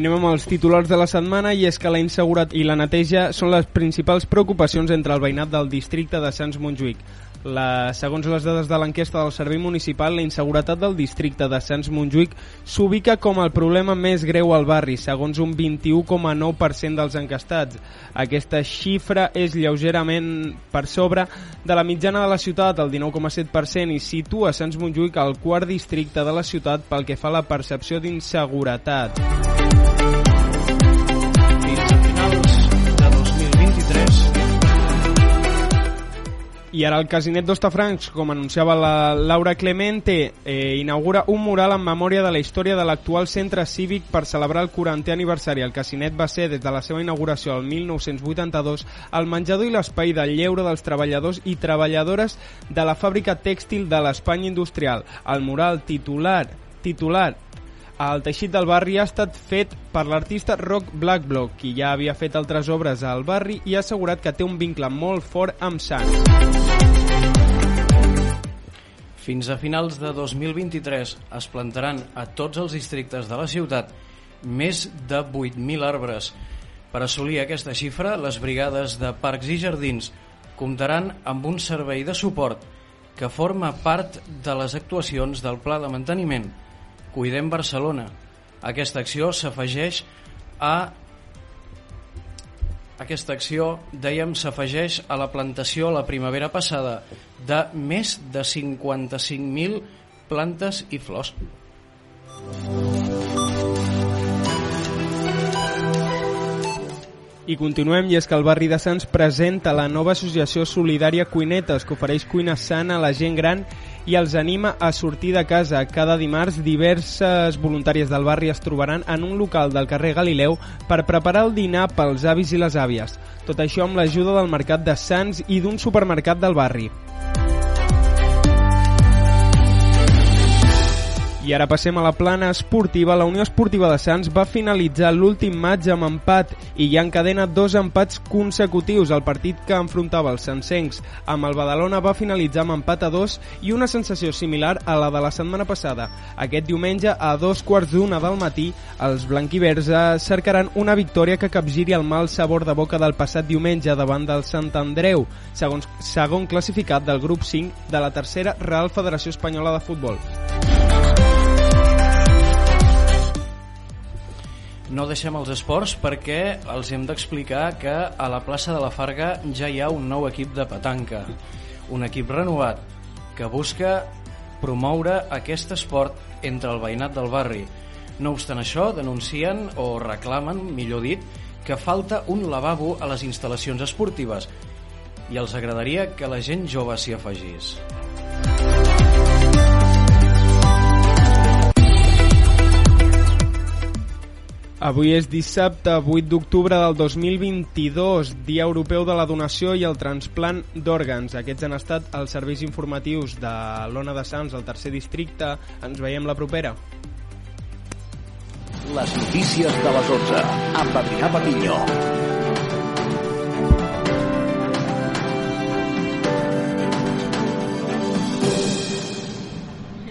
anem amb els titulars de la setmana i és que la inseguretat i la neteja són les principals preocupacions entre el veïnat del districte de Sants Montjuïc. La, segons les dades de l'enquesta del Servei Municipal, la inseguretat del districte de Sants Montjuïc s'ubica com el problema més greu al barri, segons un 21,9% dels encastats. Aquesta xifra és lleugerament per sobre de la mitjana de la ciutat, el 19,7%, i situa Sants Montjuïc al quart districte de la ciutat pel que fa a la percepció d'inseguretat. Fins a finals de 2023 I ara el Casinet d'Hostafrancs, com anunciava la Laura Clemente, eh, inaugura un mural en memòria de la història de l'actual centre cívic per celebrar el 40è aniversari. El Casinet va ser, des de la seva inauguració al 1982, el menjador i l'espai de lleure dels treballadors i treballadores de la fàbrica tèxtil de l'Espanya industrial. El mural titular titular el teixit del barri ha estat fet per l'artista Rock Blackblock, qui ja havia fet altres obres al barri i ha assegurat que té un vincle molt fort amb Sants. Fins a finals de 2023 es plantaran a tots els districtes de la ciutat més de 8.000 arbres. Per assolir aquesta xifra, les brigades de Parcs i Jardins comptaran amb un servei de suport que forma part de les actuacions del Pla de Manteniment Cuidem Barcelona. Aquesta acció s'afegeix a aquesta acció, dèiem, s'afegeix a la plantació la primavera passada de més de 55.000 plantes i flors. I continuem, i és que el barri de Sants presenta la nova associació solidària Cuinetes, que ofereix cuina sana a la gent gran i els anima a sortir de casa. Cada dimarts, diverses voluntàries del barri es trobaran en un local del carrer Galileu per preparar el dinar pels avis i les àvies. Tot això amb l'ajuda del mercat de Sants i d'un supermercat del barri. I ara passem a la plana esportiva. La Unió Esportiva de Sants va finalitzar l'últim maig amb empat i ja encadena dos empats consecutius. El partit que enfrontava els sancencs amb el Badalona va finalitzar amb empat a dos i una sensació similar a la de la setmana passada. Aquest diumenge, a dos quarts d'una del matí, els blanquivers cercaran una victòria que capgiri el mal sabor de boca del passat diumenge davant del Sant Andreu, segons, segon classificat del grup 5 de la tercera Real Federació Espanyola de Futbol. No deixem els esports perquè els hem d'explicar que a la plaça de la Farga ja hi ha un nou equip de petanca. Un equip renovat que busca promoure aquest esport entre el veïnat del barri. No obstant això, denuncien o reclamen, millor dit, que falta un lavabo a les instal·lacions esportives i els agradaria que la gent jove s'hi afegís. Avui és dissabte 8 d'octubre del 2022, Dia Europeu de la Donació i el Transplant d'Òrgans. Aquests han estat els serveis informatius de l'Ona de Sants, al tercer districte. Ens veiem la propera. Les notícies de les 11 amb Adrià Patinyó.